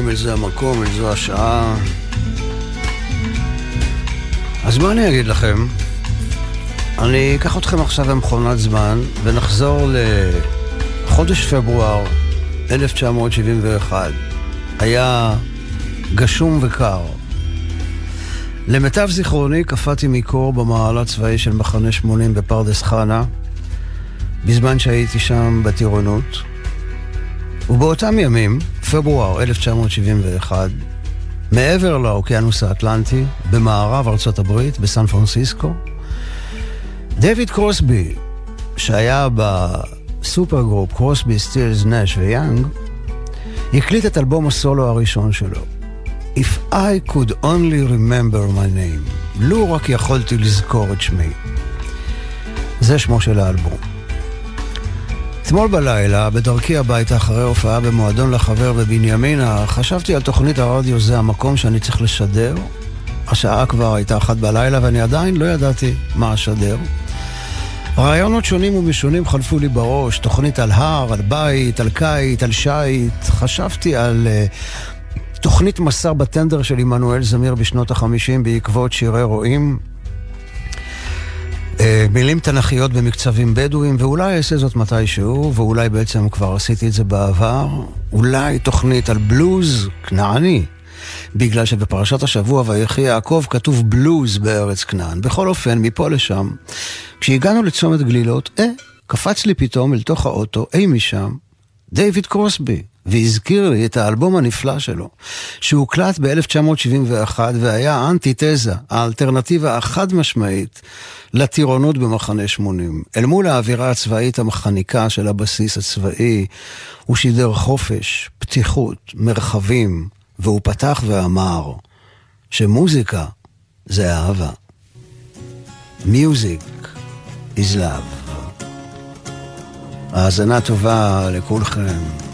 הבאים אל זה המקום, אל זו השעה. אז מה אני אגיד לכם? אני אקח אתכם עכשיו במכונת זמן ונחזור לחודש פברואר 1971. היה גשום וקר. למיטב זיכרוני קפאתי מקור במעל הצבאי של מחנה 80 בפרדס חנה, בזמן שהייתי שם בטירונות. ובאותם ימים, פברואר 1971, מעבר לאוקיינוס האטלנטי, במערב ארצות הברית, בסן פרנסיסקו, דויד קרוסבי, שהיה ב supergroup קרוסבי, סטילס, נש ויאנג, הקליט את אלבום הסולו הראשון שלו. If I could only remember my name, לו רק יכולתי לזכור את שמי. זה שמו של האלבום. אתמול בלילה, בדרכי הביתה אחרי הופעה במועדון לחבר בבנימינה, חשבתי על תוכנית הרדיו זה המקום שאני צריך לשדר. השעה כבר הייתה אחת בלילה ואני עדיין לא ידעתי מה אשדר. רעיונות שונים ומשונים חלפו לי בראש, תוכנית על הר, על בית, על קיט, על שיט. חשבתי על uh, תוכנית מסע בטנדר של עמנואל זמיר בשנות החמישים בעקבות שירי רועים. אה, מילים תנכיות במקצבים בדואים, ואולי אעשה זאת מתישהו, ואולי בעצם כבר עשיתי את זה בעבר. אולי תוכנית על בלוז כנעני, בגלל שבפרשת השבוע ויחי יעקב כתוב בלוז בארץ כנען. בכל אופן, מפה לשם, כשהגענו לצומת גלילות, אה, קפץ לי פתאום אל תוך האוטו, אי משם, דיוויד קרוסבי. והזכיר לי את האלבום הנפלא שלו, שהוקלט ב-1971 והיה האנטיתזה, האלטרנטיבה החד משמעית לטירונות במחנה 80. אל מול האווירה הצבאית המכניקה של הבסיס הצבאי, הוא שידר חופש, פתיחות, מרחבים, והוא פתח ואמר שמוזיקה זה אהבה. Music is love. האזנה טובה לכולכם.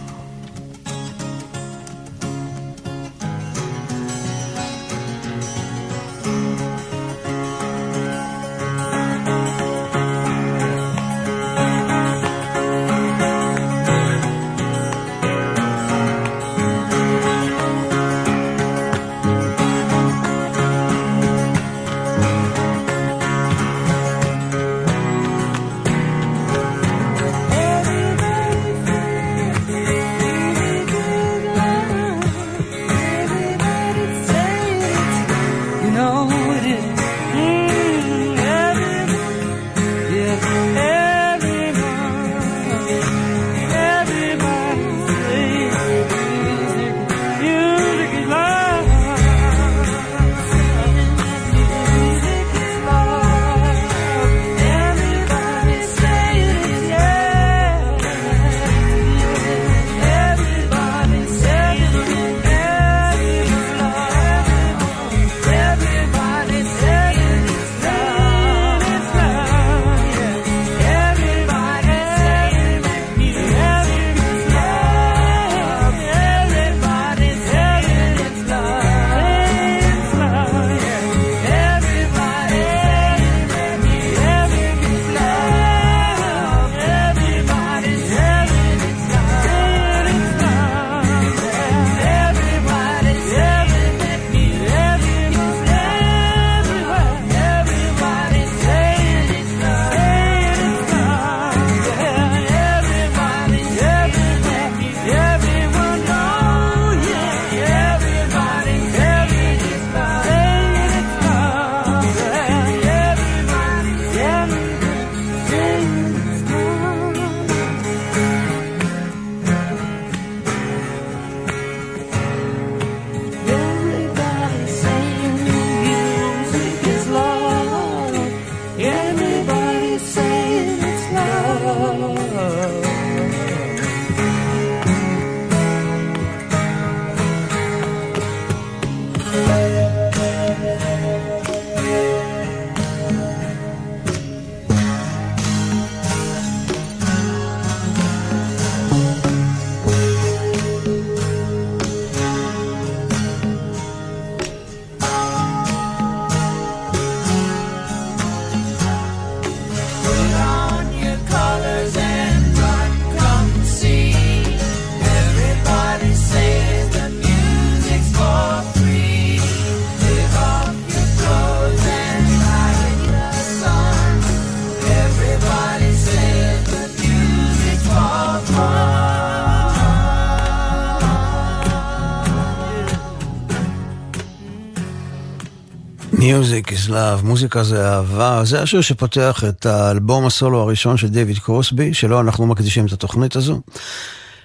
Music is Love, מוזיקה זה אהבה, זה השיר שפותח את האלבום הסולו הראשון של דיוויד קרוסבי, שלו אנחנו מקדישים את התוכנית הזו.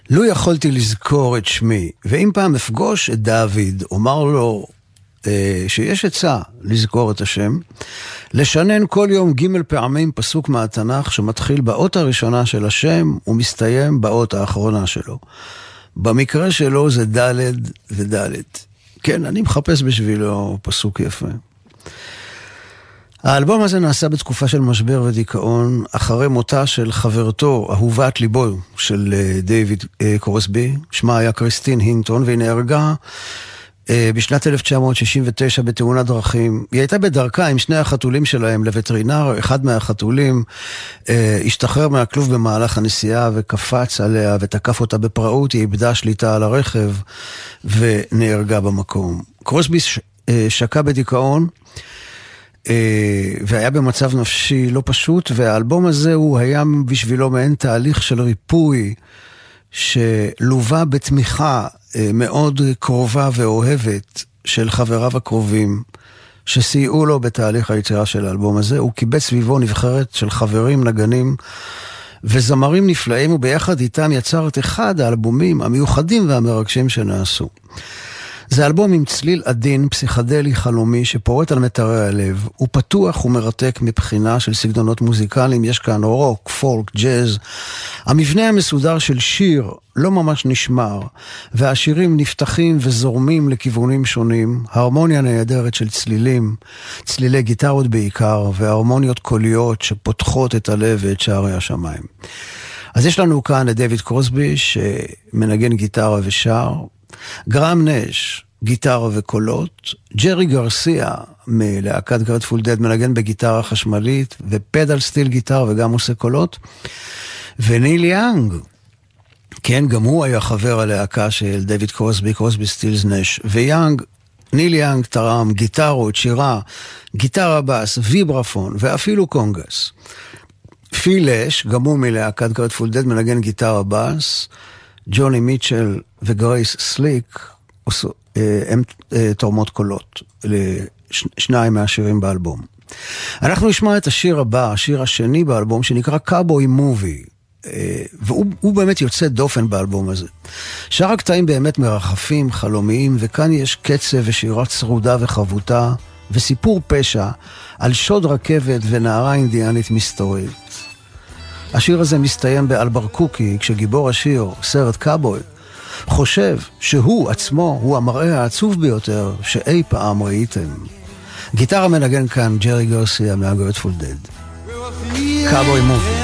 לו יכולתי לזכור את שמי, ואם פעם אפגוש את דוד, אומר לו אה, שיש עצה לזכור את השם, לשנן כל יום ג' פעמים פסוק מהתנ"ך שמתחיל באות הראשונה של השם ומסתיים באות האחרונה שלו. במקרה שלו זה ד' וד'. כן, אני מחפש בשבילו פסוק יפה. האלבום הזה נעשה בתקופה של משבר ודיכאון, אחרי מותה של חברתו, אהובת ליבו של אה, דיוויד אה, קורסבי, שמה היה קריסטין הינטון, והיא נהרגה אה, בשנת 1969 בתאונת דרכים. היא הייתה בדרכה עם שני החתולים שלהם לווטרינר, אחד מהחתולים השתחרר מהכלוב במהלך הנסיעה וקפץ עליה ותקף אותה בפראות, היא איבדה שליטה על הרכב ונהרגה במקום. קרוסבי שקע בדיכאון. אה, והיה במצב נפשי לא פשוט, והאלבום הזה הוא היה בשבילו מעין תהליך של ריפוי, שלווה בתמיכה אה, מאוד קרובה ואוהבת של חבריו הקרובים, שסייעו לו בתהליך היצירה של האלבום הזה. הוא קיבץ סביבו נבחרת של חברים, נגנים וזמרים נפלאים, וביחד איתם יצר את אחד האלבומים המיוחדים והמרגשים שנעשו. זה אלבום עם צליל עדין, פסיכדלי, חלומי, שפורט על מטרי הלב. הוא פתוח ומרתק מבחינה של סגנונות מוזיקליים, יש כאן רוק, פולק, ג'אז. המבנה המסודר של שיר לא ממש נשמר, והשירים נפתחים וזורמים לכיוונים שונים, הרמוניה נהדרת של צלילים, צלילי גיטרות בעיקר, והרמוניות קוליות שפותחות את הלב ואת שערי השמיים. אז יש לנו כאן את דויד קרוסבי שמנגן גיטרה ושר, גרם נש, גיטרה וקולות, ג'רי גרסיה מלהקת גרדפול דד מנגן בגיטרה חשמלית ו pedal steel גיטרה וגם עושה קולות, וניל יאנג, כן, גם הוא היה חבר הלהקה של דויד קרוסבי, קרוסבי סטילס נש, ויאנג ניל יאנג תרם גיטרות, שירה, גיטרה בס, ויברפון ואפילו קונגס. פיל לש, גם הוא מלהקת גרדפול דד, מנגן גיטרה בס. ג'וני מיטשל וגרייס סליק אה, הם אה, תורמות קולות לשניים מהשירים באלבום. אנחנו נשמע את השיר הבא, השיר השני באלבום, שנקרא קאבוי מובי. אה, והוא באמת יוצא דופן באלבום הזה. שאר הקטעים באמת מרחפים, חלומיים, וכאן יש קצב ושירה צרודה וחבוטה, וסיפור פשע על שוד רכבת ונערה אינדיאנית מסתורית. השיר הזה מסתיים באלברקוקי, כשגיבור השיר, סרט קאבוי, חושב שהוא עצמו הוא המראה העצוב ביותר שאי פעם ראיתם. גיטרה מנגן כאן ג'רי גרסיה מהגרטפול דד. קאבוי מובי.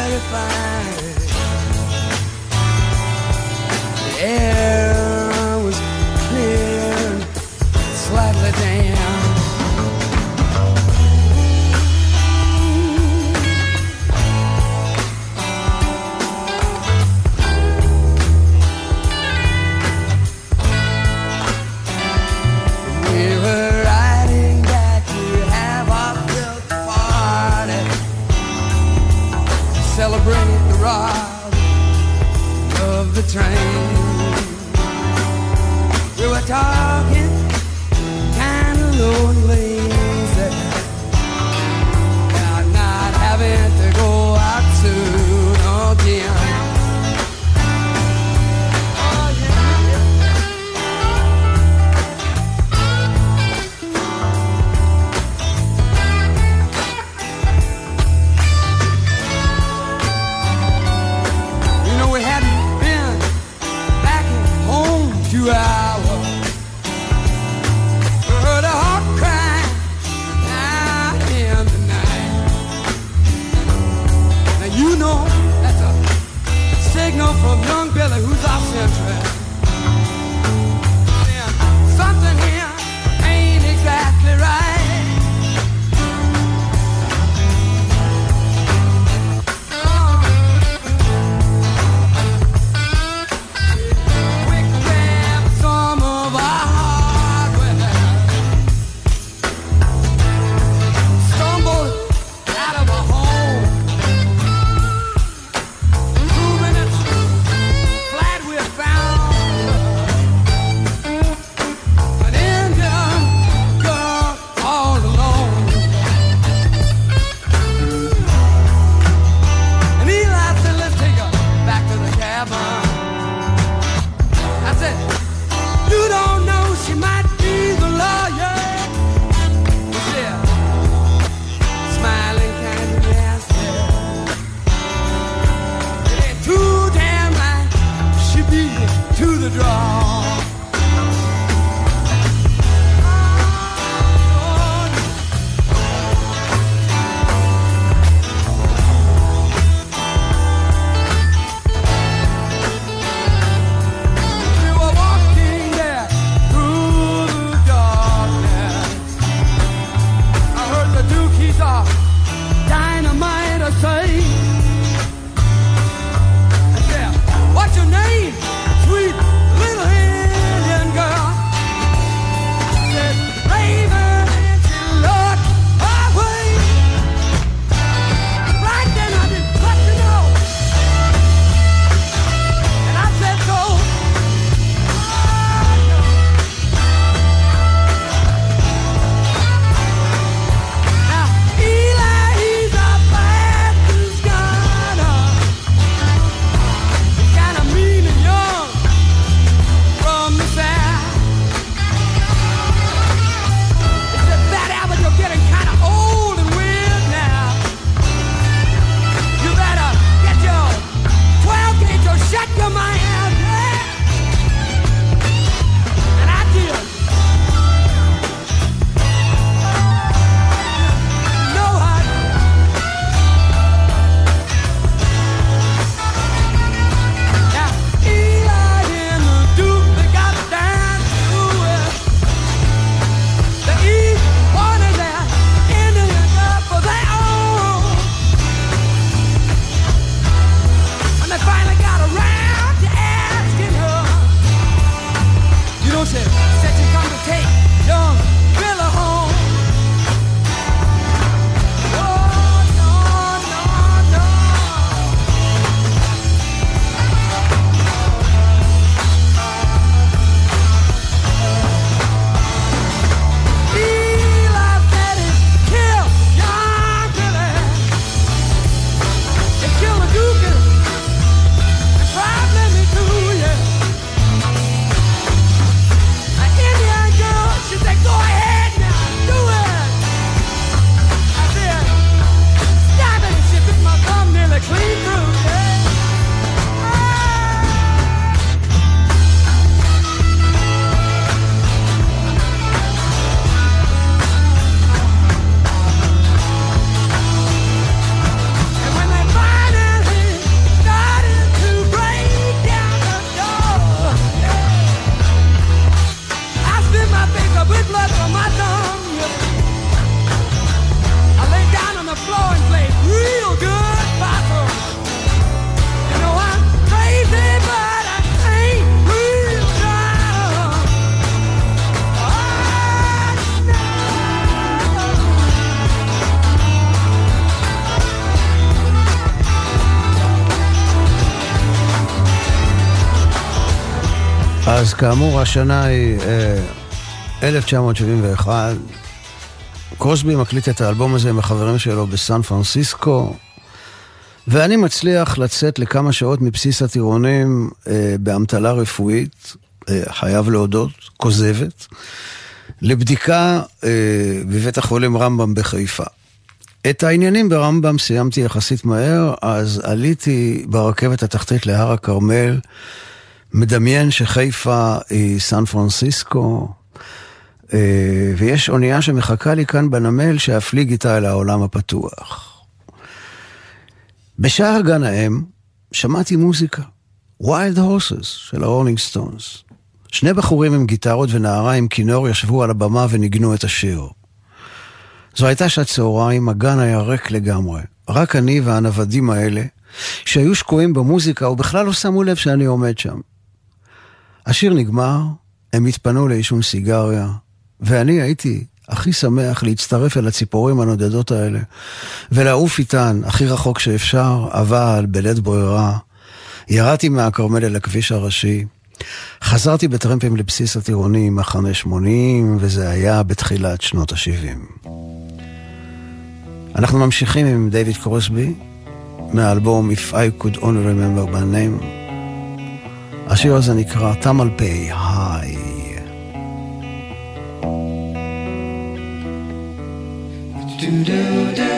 כאמור, השנה היא אה, 1971. קרוסבי מקליט את האלבום הזה עם החברים שלו בסן פרנסיסקו, ואני מצליח לצאת לכמה שעות מבסיס הטירונים אה, באמתלה רפואית, אה, חייב להודות, כוזבת, לבדיקה אה, בבית החולים רמב"ם בחיפה. את העניינים ברמב"ם סיימתי יחסית מהר, אז עליתי ברכבת התחתית להר הכרמל, מדמיין שחיפה היא סן פרנסיסקו, אה, ויש אונייה שמחכה לי כאן בנמל שאפליג איתה אל העולם הפתוח. בשער גן האם שמעתי מוזיקה, Wild Horses של הרולינג סטונס. שני בחורים עם גיטרות ונערה עם כינור ישבו על הבמה וניגנו את השיר. זו הייתה שעת צהריים, הגן היה ריק לגמרי. רק אני והנוודים האלה, שהיו שקועים במוזיקה ובכלל לא שמו לב שאני עומד שם. השיר נגמר, הם התפנו לעישון סיגריה, ואני הייתי הכי שמח להצטרף אל הציפורים הנודדות האלה, ולעוף איתן הכי רחוק שאפשר, אבל בלית ברירה. ירדתי מהכרמל אל הכביש הראשי, חזרתי בטרמפים לבסיס הטירוני מחנה 80, וזה היה בתחילת שנות ה-70. אנחנו ממשיכים עם דייוויד קרוסבי, מהאלבום If I Could Only Remember My Name. השיר הזה נקרא תמל פיי, היי. do do do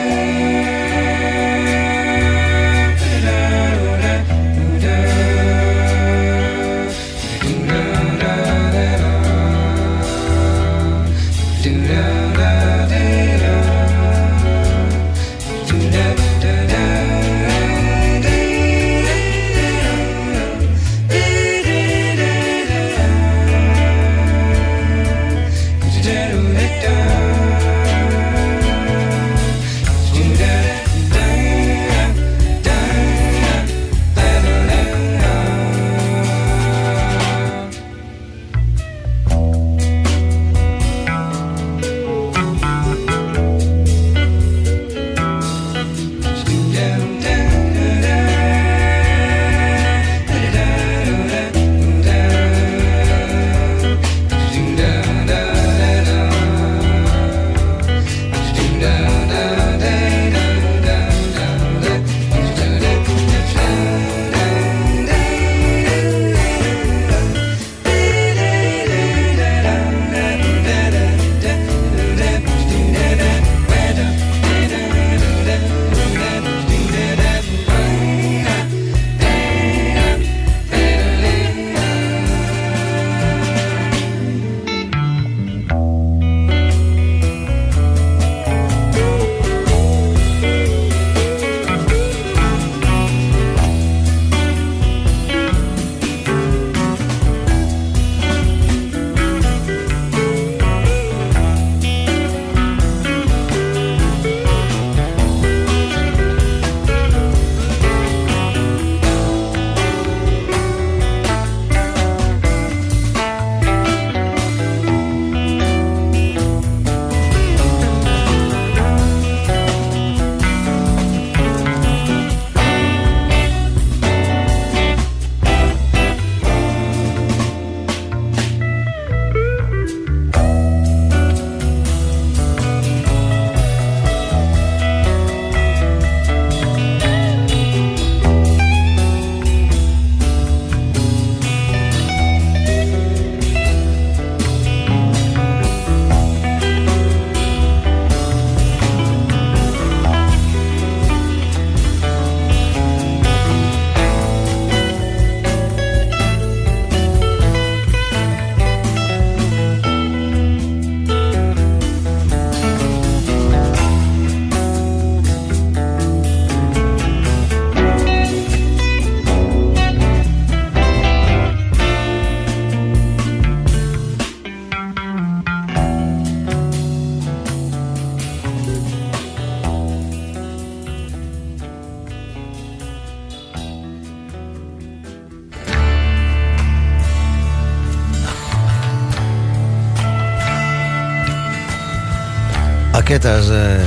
הקטע הזה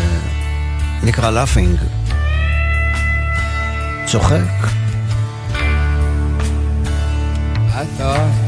נקרא לאפינג. צוחק. I thought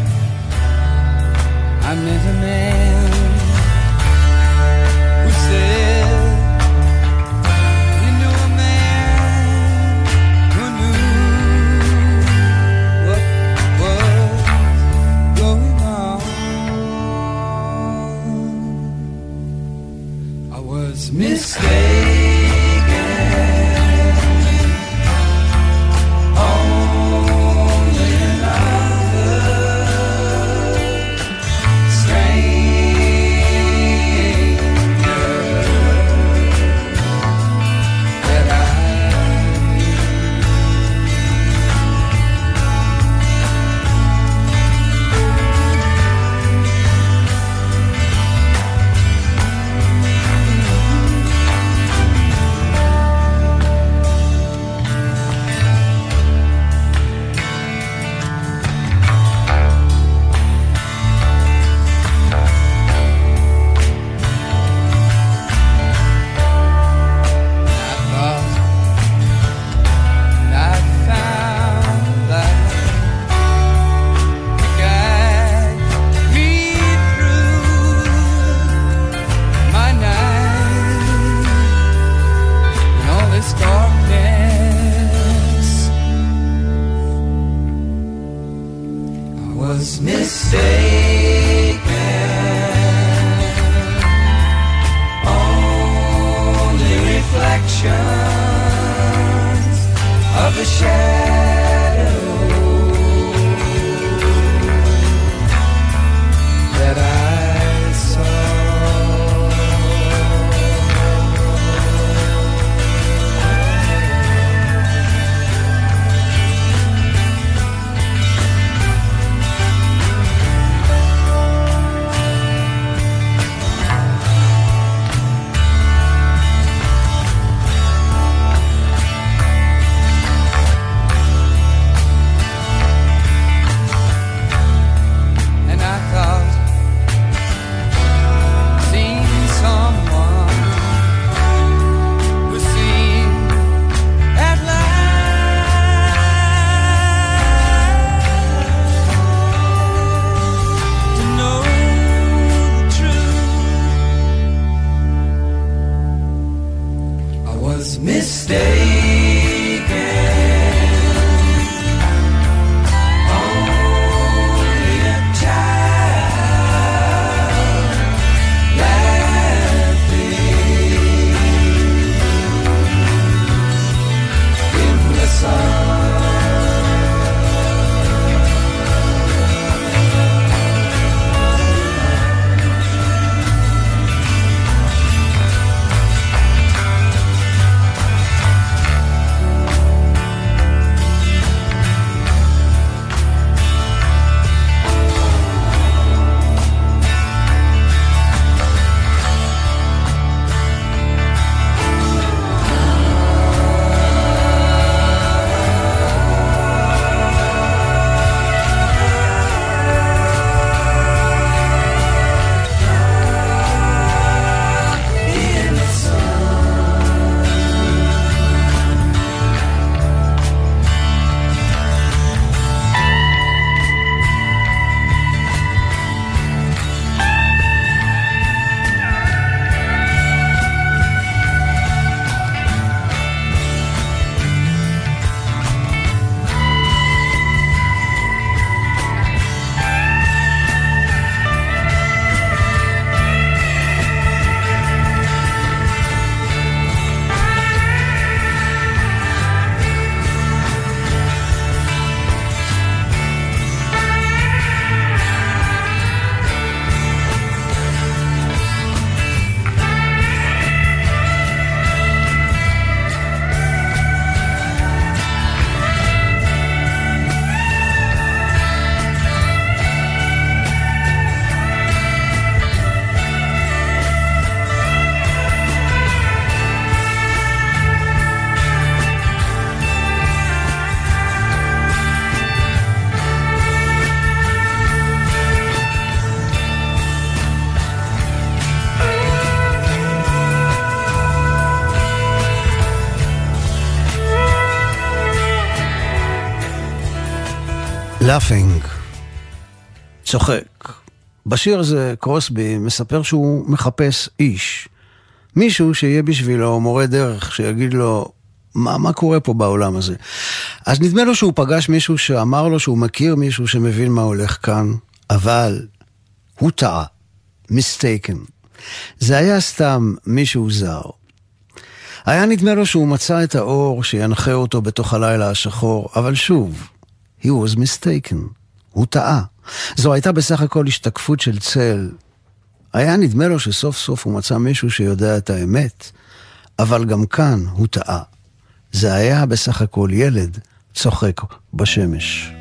לאפינג, צוחק, בשיר הזה קרוסבי מספר שהוא מחפש איש. מישהו שיהיה בשבילו מורה דרך, שיגיד לו, מה, מה קורה פה בעולם הזה? אז נדמה לו שהוא פגש מישהו שאמר לו שהוא מכיר מישהו שמבין מה הולך כאן, אבל הוא טעה, מיסטייקן. זה היה סתם מישהו זר. היה נדמה לו שהוא מצא את האור שינחה אותו בתוך הלילה השחור, אבל שוב, he was mistaken. הוא טעה. זו הייתה בסך הכל השתקפות של צל. היה נדמה לו שסוף סוף הוא מצא מישהו שיודע את האמת, אבל גם כאן הוא טעה. זה היה בסך הכל ילד צוחק בשמש.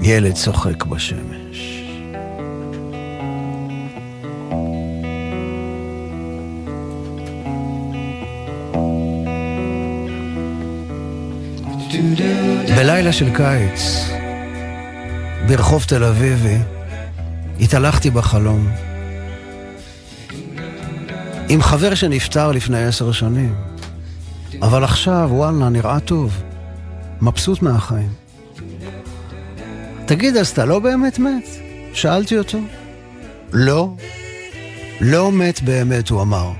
ילד צוחק בשמש. בלילה של קיץ, ברחוב תל אביבי, התהלכתי בחלום. עם חבר שנפטר לפני עשר שנים. אבל עכשיו, וואלה, נראה טוב. מבסוט מהחיים. תגיד, אז אתה לא באמת מת? שאלתי אותו. לא. לא מת באמת, הוא אמר.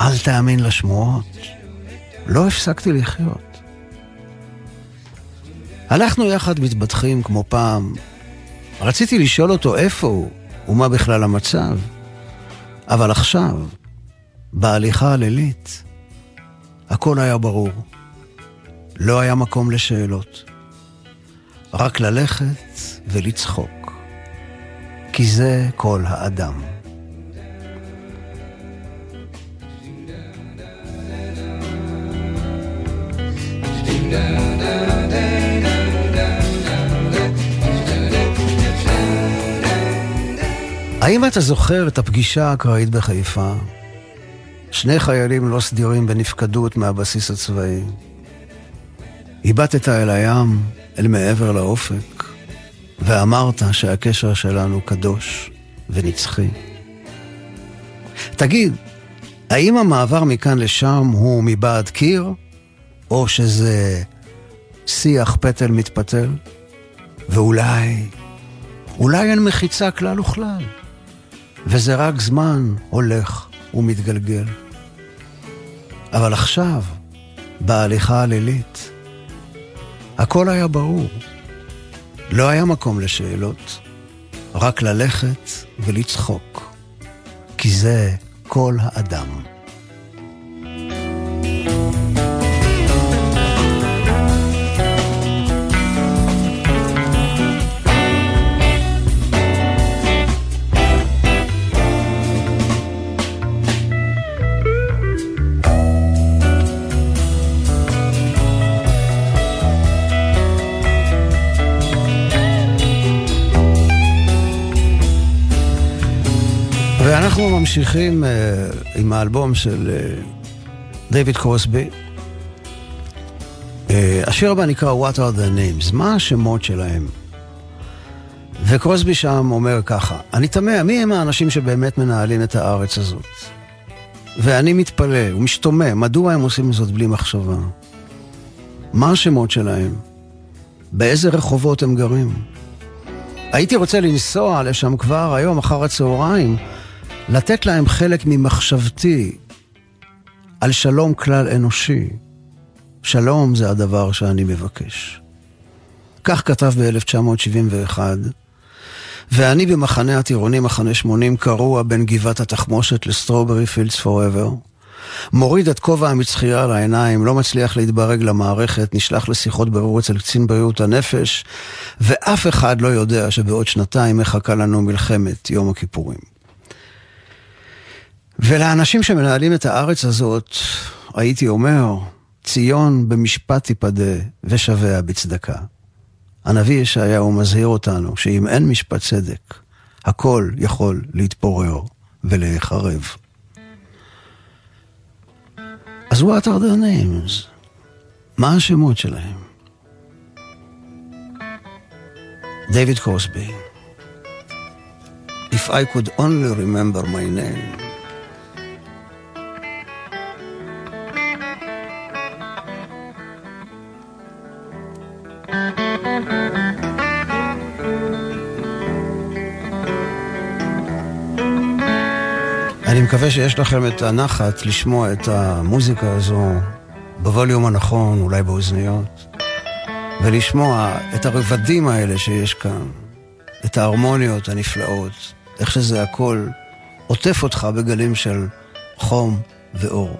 אל תאמין לשמועות. לא הפסקתי לחיות. הלכנו יחד מתבטחים כמו פעם. רציתי לשאול אותו איפה הוא, ומה בכלל המצב. אבל עכשיו, בהליכה הלילית, הכל היה ברור. לא היה מקום לשאלות. רק ללכת ולצחוק. כי זה כל האדם. האם אתה זוכר את הפגישה האקראית בחיפה? שני חיילים לא סדירים בנפקדות מהבסיס הצבאי. הבטת אל הים, אל מעבר לאופק, ואמרת שהקשר שלנו קדוש ונצחי. תגיד, האם המעבר מכאן לשם הוא מבעד קיר, או שזה שיח פטל מתפתל? ואולי, אולי אין מחיצה כלל וכלל. וזה רק זמן הולך ומתגלגל. אבל עכשיו, בהליכה הלילית, הכל היה ברור. לא היה מקום לשאלות, רק ללכת ולצחוק, כי זה כל האדם. אנחנו ממשיכים uh, עם האלבום של uh, קרוסבי. Uh, השיר הבא נקרא What are the names? מה השמות שלהם? וקרוסבי שם אומר ככה, אני תמה, מי הם האנשים שבאמת מנהלים את הארץ הזאת? ואני מתפלא ומשתומם, מדוע הם עושים זאת בלי מחשבה? מה השמות שלהם? באיזה רחובות הם גרים? הייתי רוצה לנסוע לשם כבר היום אחר הצהריים, לתת להם חלק ממחשבתי על שלום כלל אנושי. שלום זה הדבר שאני מבקש. כך כתב ב-1971, ואני במחנה הטירונים, מחנה 80, קרוע בין גבעת התחמושת לסטרוברי פילדס פוראבר. מוריד את כובע המצחייה על העיניים, לא מצליח להתברג למערכת, נשלח לשיחות ברור אצל קצין בריאות הנפש, ואף אחד לא יודע שבעוד שנתיים מחכה לנו מלחמת יום הכיפורים. ולאנשים שמנהלים את הארץ הזאת, הייתי אומר, ציון במשפט תיפדה ושביה בצדקה. הנביא ישעיהו מזהיר אותנו שאם אין משפט צדק, הכל יכול להתפורר ולהיחרב. אז what are their names? מה השמות שלהם? דייוויד קוסבי If I could only remember my name אני מקווה שיש לכם את הנחת לשמוע את המוזיקה הזו בווליום הנכון, אולי באוזניות, ולשמוע את הרבדים האלה שיש כאן, את ההרמוניות הנפלאות, איך שזה הכל עוטף אותך בגלים של חום ואור.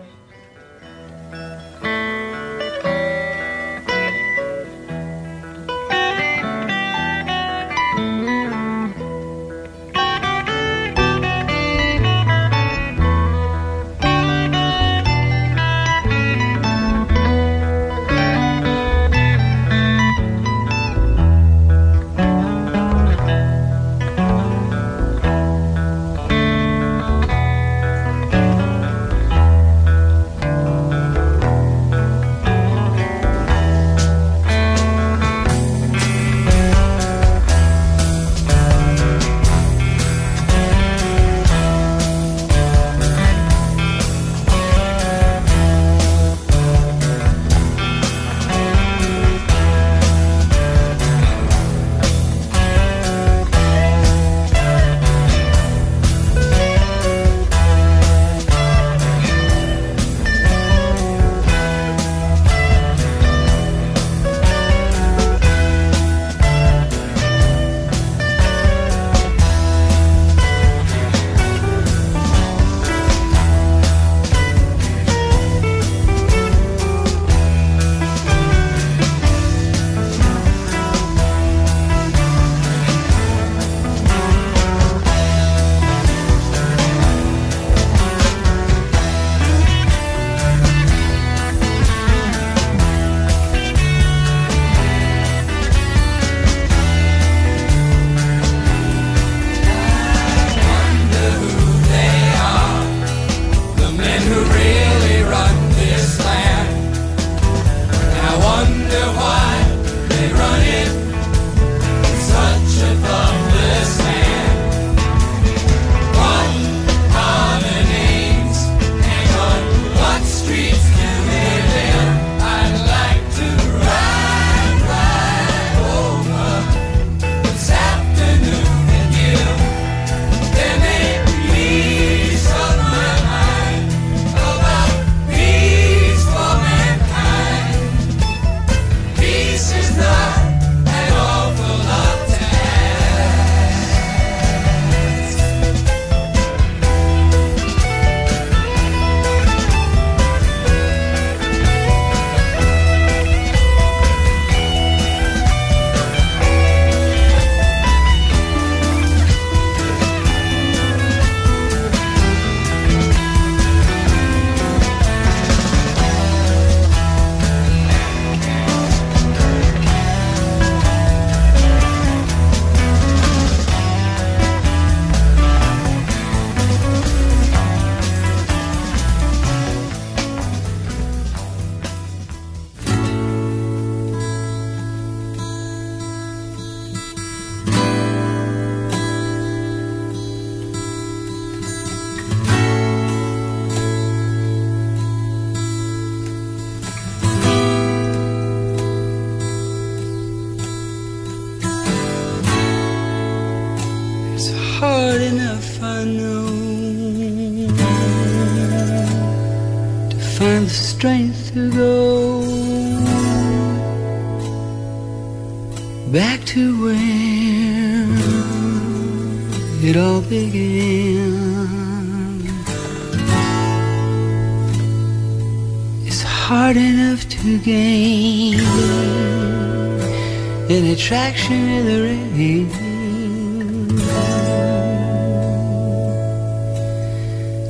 The rain.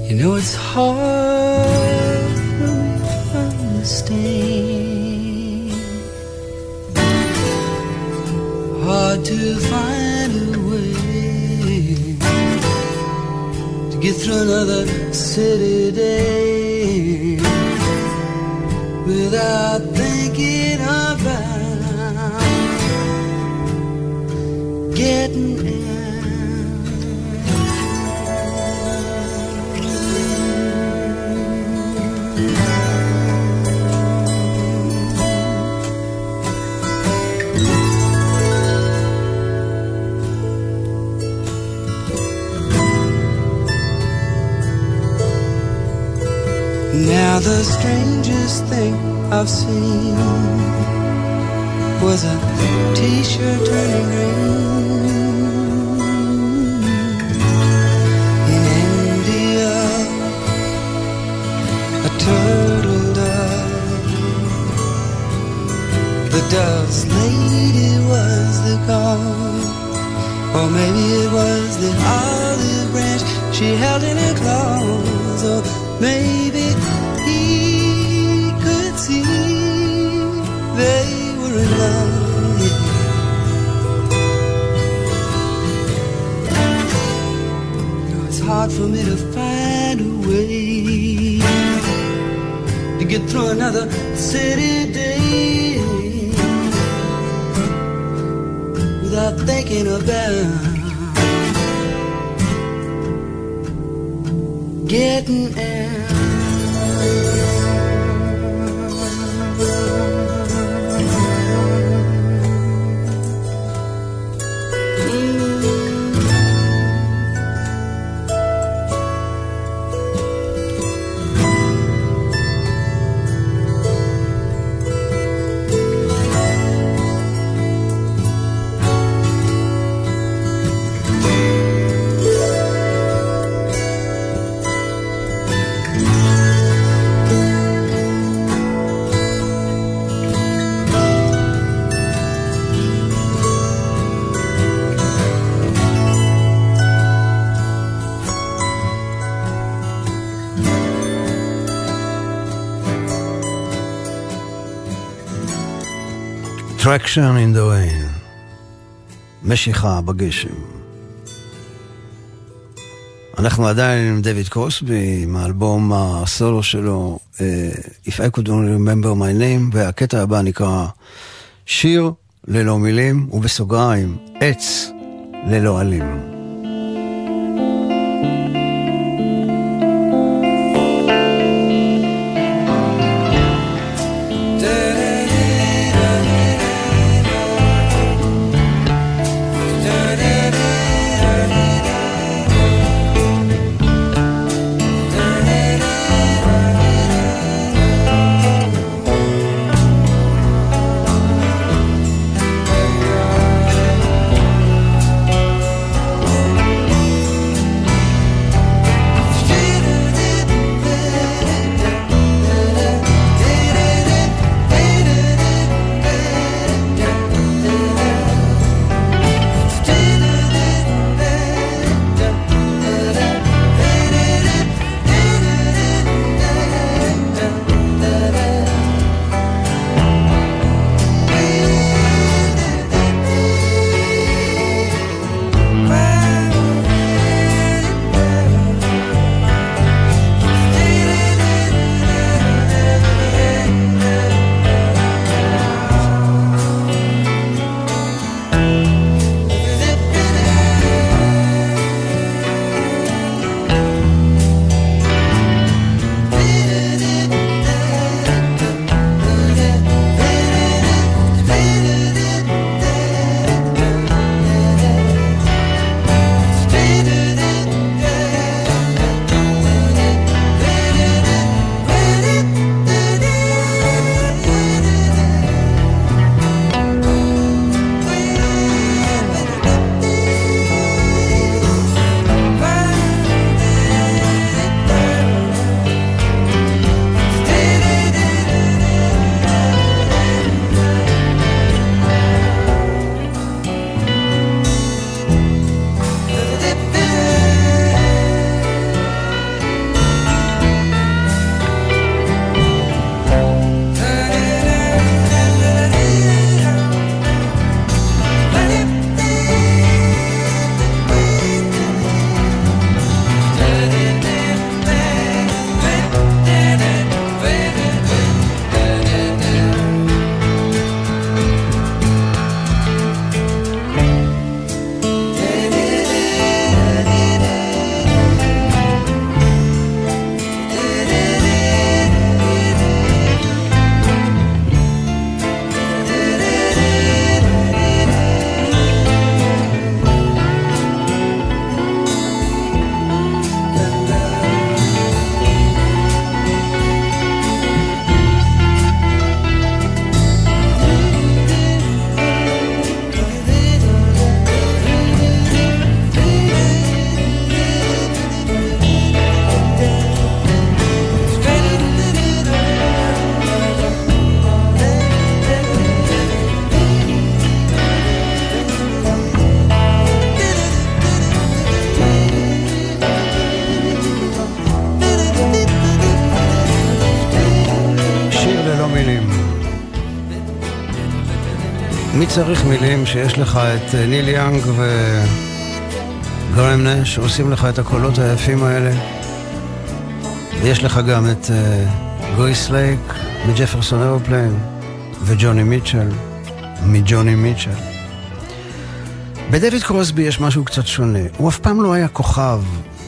You know it's hard to understand. Hard to find a way to get through another city day without thinking about. Getting Now the strangest thing I've seen was a t-shirt turning green dove's lady was the cause, or maybe it was the olive branch she held in her claws, or maybe he could see they were in love. Hard for me to find a way to get through another city without thinking about getting out. Traction in the rain. משיכה בגשם. אנחנו עדיין עם דויד קרוסבי, עם האלבום הסולו שלו, uh, If I could only remember my name, והקטע הבא נקרא שיר ללא מילים, ובסוגריים, עץ ללא עלים. צריך מילים שיש לך את אה, ניל יאנג וגרם נש שעושים לך את הקולות היפים האלה ויש לך גם את גרייס סליק מג'פרסון אירופליין וג'וני מיטשל מג'וני מיטשל בדויד קרוסבי יש משהו קצת שונה. הוא אף פעם לא היה כוכב,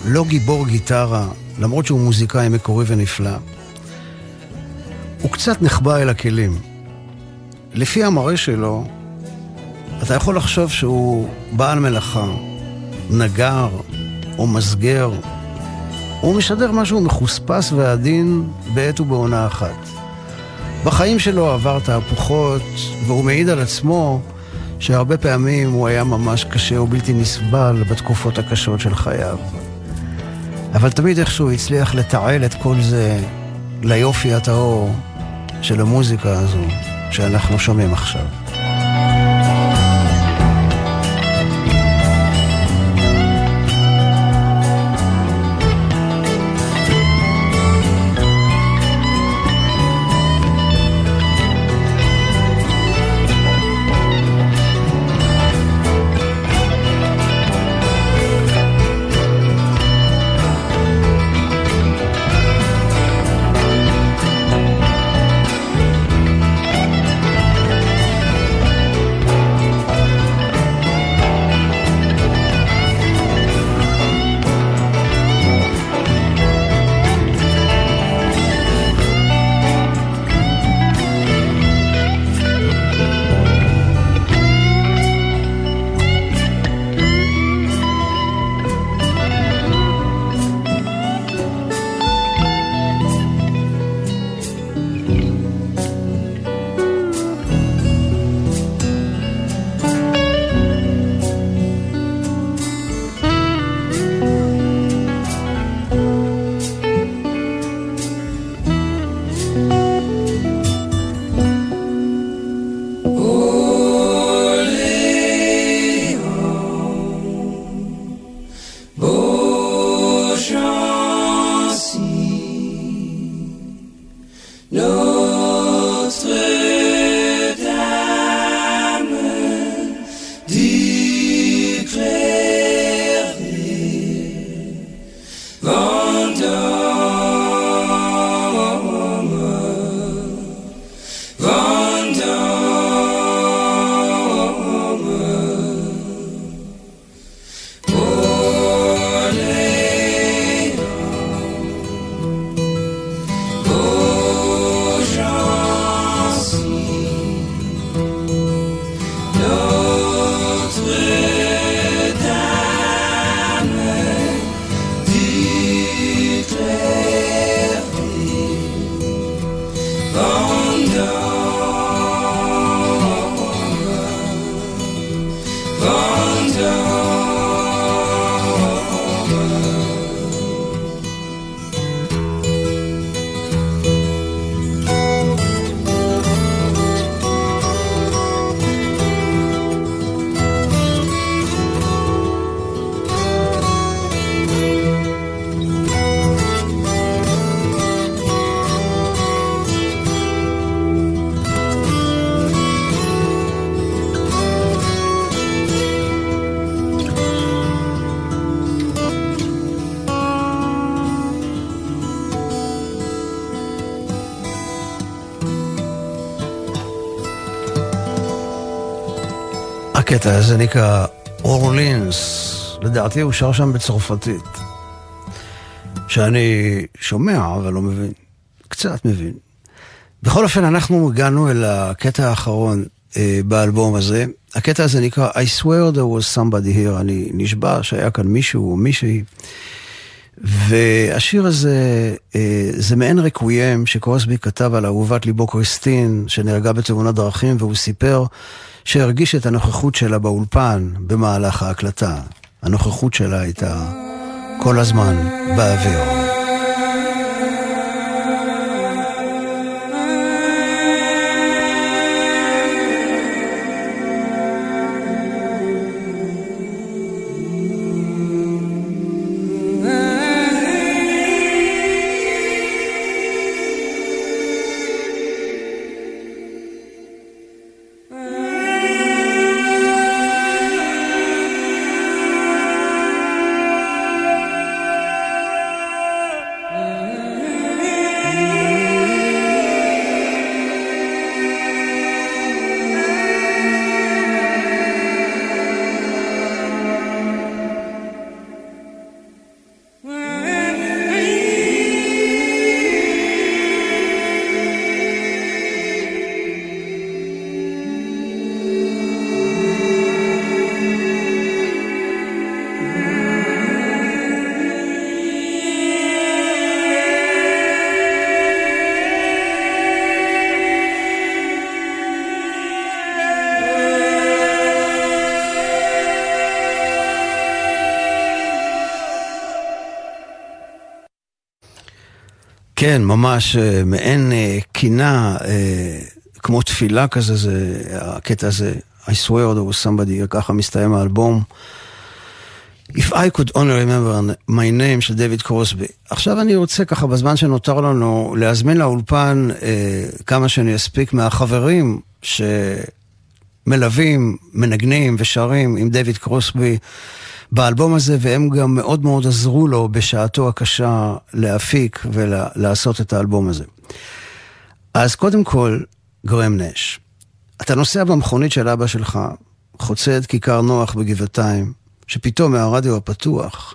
לא גיבור גיטרה, למרות שהוא מוזיקאי מקורי ונפלא. הוא קצת נחבא אל הכלים. לפי המראה שלו, אתה יכול לחשוב שהוא בעל מלאכה, נגר או מסגר. הוא משדר משהו מחוספס ועדין בעת ובעונה אחת. בחיים שלו עבר תהפוכות, והוא מעיד על עצמו שהרבה פעמים הוא היה ממש קשה ובלתי נסבל בתקופות הקשות של חייו. אבל תמיד איכשהו הצליח לתעל את כל זה ליופי הטהור של המוזיקה הזו שאנחנו שומעים עכשיו. הקטע הזה נקרא אורלינס, לדעתי הוא שר שם בצרפתית. שאני שומע, אבל לא מבין. קצת מבין. בכל אופן, אנחנו הגענו אל הקטע האחרון אה, באלבום הזה. הקטע הזה נקרא I swear there was somebody here, אני נשבע שהיה כאן מישהו או מישהי. והשיר הזה, אה, זה מעין רקוויאם שקרוסבי כתב על אהובת ליבו קריסטין, שנהרגה בתאונת דרכים, והוא סיפר שהרגיש את הנוכחות שלה באולפן במהלך ההקלטה. הנוכחות שלה הייתה כל הזמן באוויר. כן, ממש אה, מעין אה, קינה, אה, כמו תפילה כזה, זה הקטע הזה, I swear there was somebody, ככה מסתיים האלבום. If I could only remember my name של דויד קרוסבי. עכשיו אני רוצה ככה בזמן שנותר לנו להזמין לאולפן אה, כמה שאני אספיק מהחברים שמלווים, מנגנים ושרים עם דויד קרוסבי באלבום הזה, והם גם מאוד מאוד עזרו לו בשעתו הקשה להפיק ולעשות את האלבום הזה. אז קודם כל, גרם נש. אתה נוסע במכונית של אבא שלך, חוצה את כיכר נוח בגבעתיים, שפתאום מהרדיו הפתוח,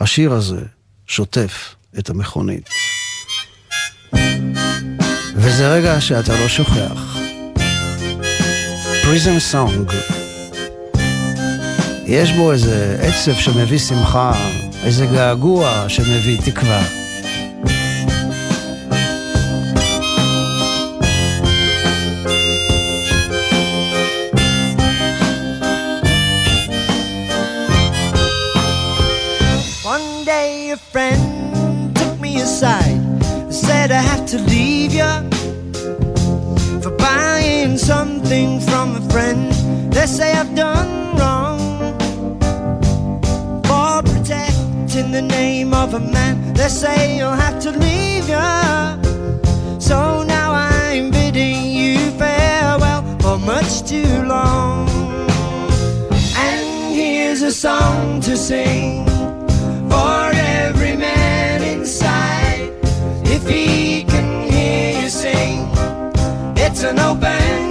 השיר הזה שוטף את המכונית. וזה רגע שאתה לא שוכח. פריזם סונג. יש בו איזה עצב שמביא שמחה, איזה געגוע שמביא תקווה. to leave you for buying something from a friend. They say I've done wrong Protecting the name of a man. They say you'll have to leave you. So now I'm bidding you farewell for much too long. And here's a song to sing for every man inside. If he can hear you sing, it's an open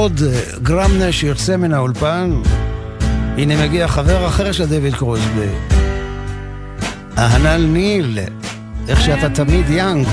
בעוד גרם נש יוצא מן האולפן, הנה מגיע חבר אחר של דויד קרוסבי. אהנל ניל, איך שאתה תמיד יאנג.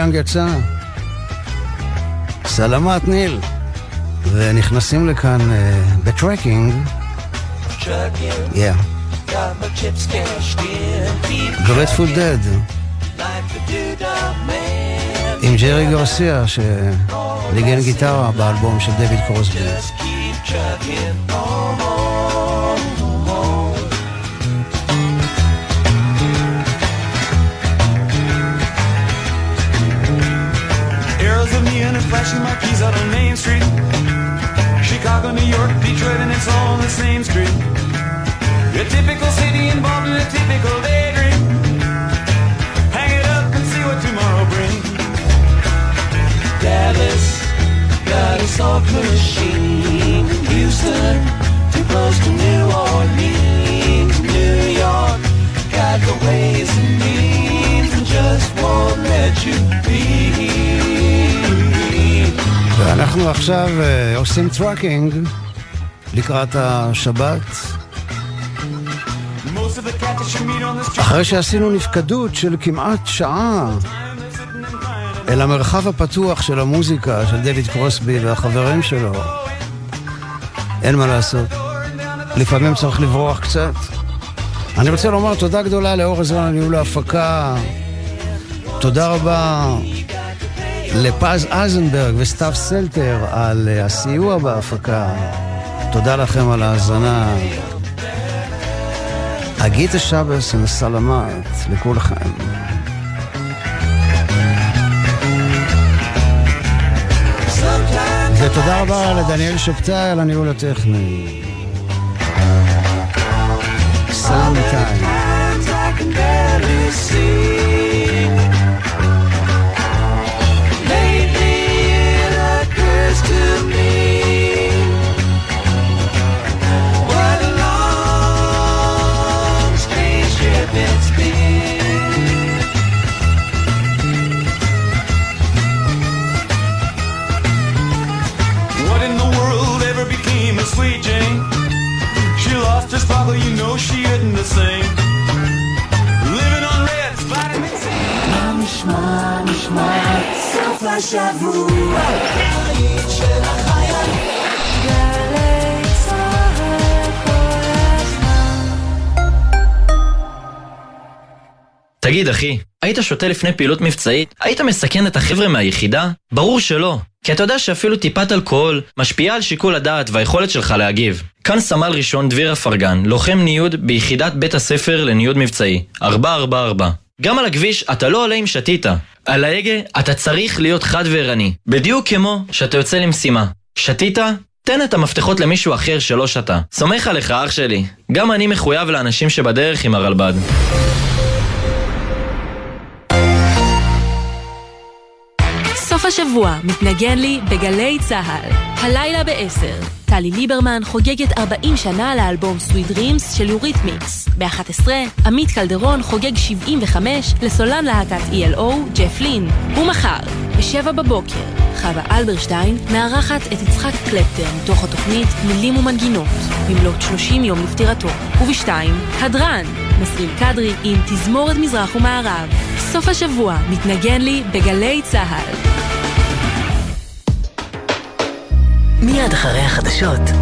יאנג יצא. סלמת ניל. ונכנסים לכאן אה, ב Truckin'. Yeah. Grateful Dead. עם ג'רי גרסיה שניגן גיטרה באלבום של דויד קרוסבי. Marquees out on Main Street. Chicago, New York, Detroit, and it's all on the same street. A typical city involved in a typical daydream. Hang it up and see what tomorrow brings. Dallas got a soft machine. Houston, too close to New Orleans. New York got the ways and means and just won't let you be. ואנחנו עכשיו אה, עושים Truckin' לקראת השבת. אחרי שעשינו נפקדות של כמעט שעה אל המרחב הפתוח של המוזיקה של דויד קרוסבי והחברים שלו, אין מה לעשות. לפעמים צריך לברוח קצת. אני רוצה לומר תודה גדולה לאור עזרן על ניהול ההפקה. תודה רבה לפז אייזנברג וסתיו סלטר על אה, הסיוע בהפקה. תודה לכם על ההאזנה. אגיד השבס וסלמת לכולכם. ותודה רבה לדניאל שבתאי על הניהול הטכני. Sometimes I היית שותה לפני פעילות מבצעית? היית מסכן את החבר'ה מהיחידה? ברור שלא. כי אתה יודע שאפילו טיפת אלכוהול משפיעה על שיקול הדעת והיכולת שלך להגיב. כאן סמל ראשון דביר אפרגן, לוחם ניוד ביחידת בית הספר לניוד מבצעי, 444. גם על הכביש אתה לא עולה אם שתית. על ההגה אתה צריך להיות חד וערני, בדיוק כמו שאתה יוצא למשימה. שתית? תן את המפתחות למישהו אחר שלא שתה. סומך עליך אח שלי. גם אני מחויב לאנשים שבדרך עם הרלב"ד. השבוע מתנגן לי בגלי צה"ל. הלילה ב-10. טלי ליברמן חוגגת 40 שנה לאלבום סוויט דרימס של יורית מיקס. ב-11 עמית קלדרון חוגג 75 לסולן להקת ELO, ג'ף לין. ומחר, ב-7 בבוקר, חווה אלברשטיין מארחת את יצחק קלפטר מתוך התוכנית מילים ומנגינות, במלאת 30 יום לפטירתו. וב-2, הדרן, מסריל קדרי עם תזמורת מזרח ומערב. סוף השבוע מתנגן לי בגלי צה"ל. מיד אחרי החדשות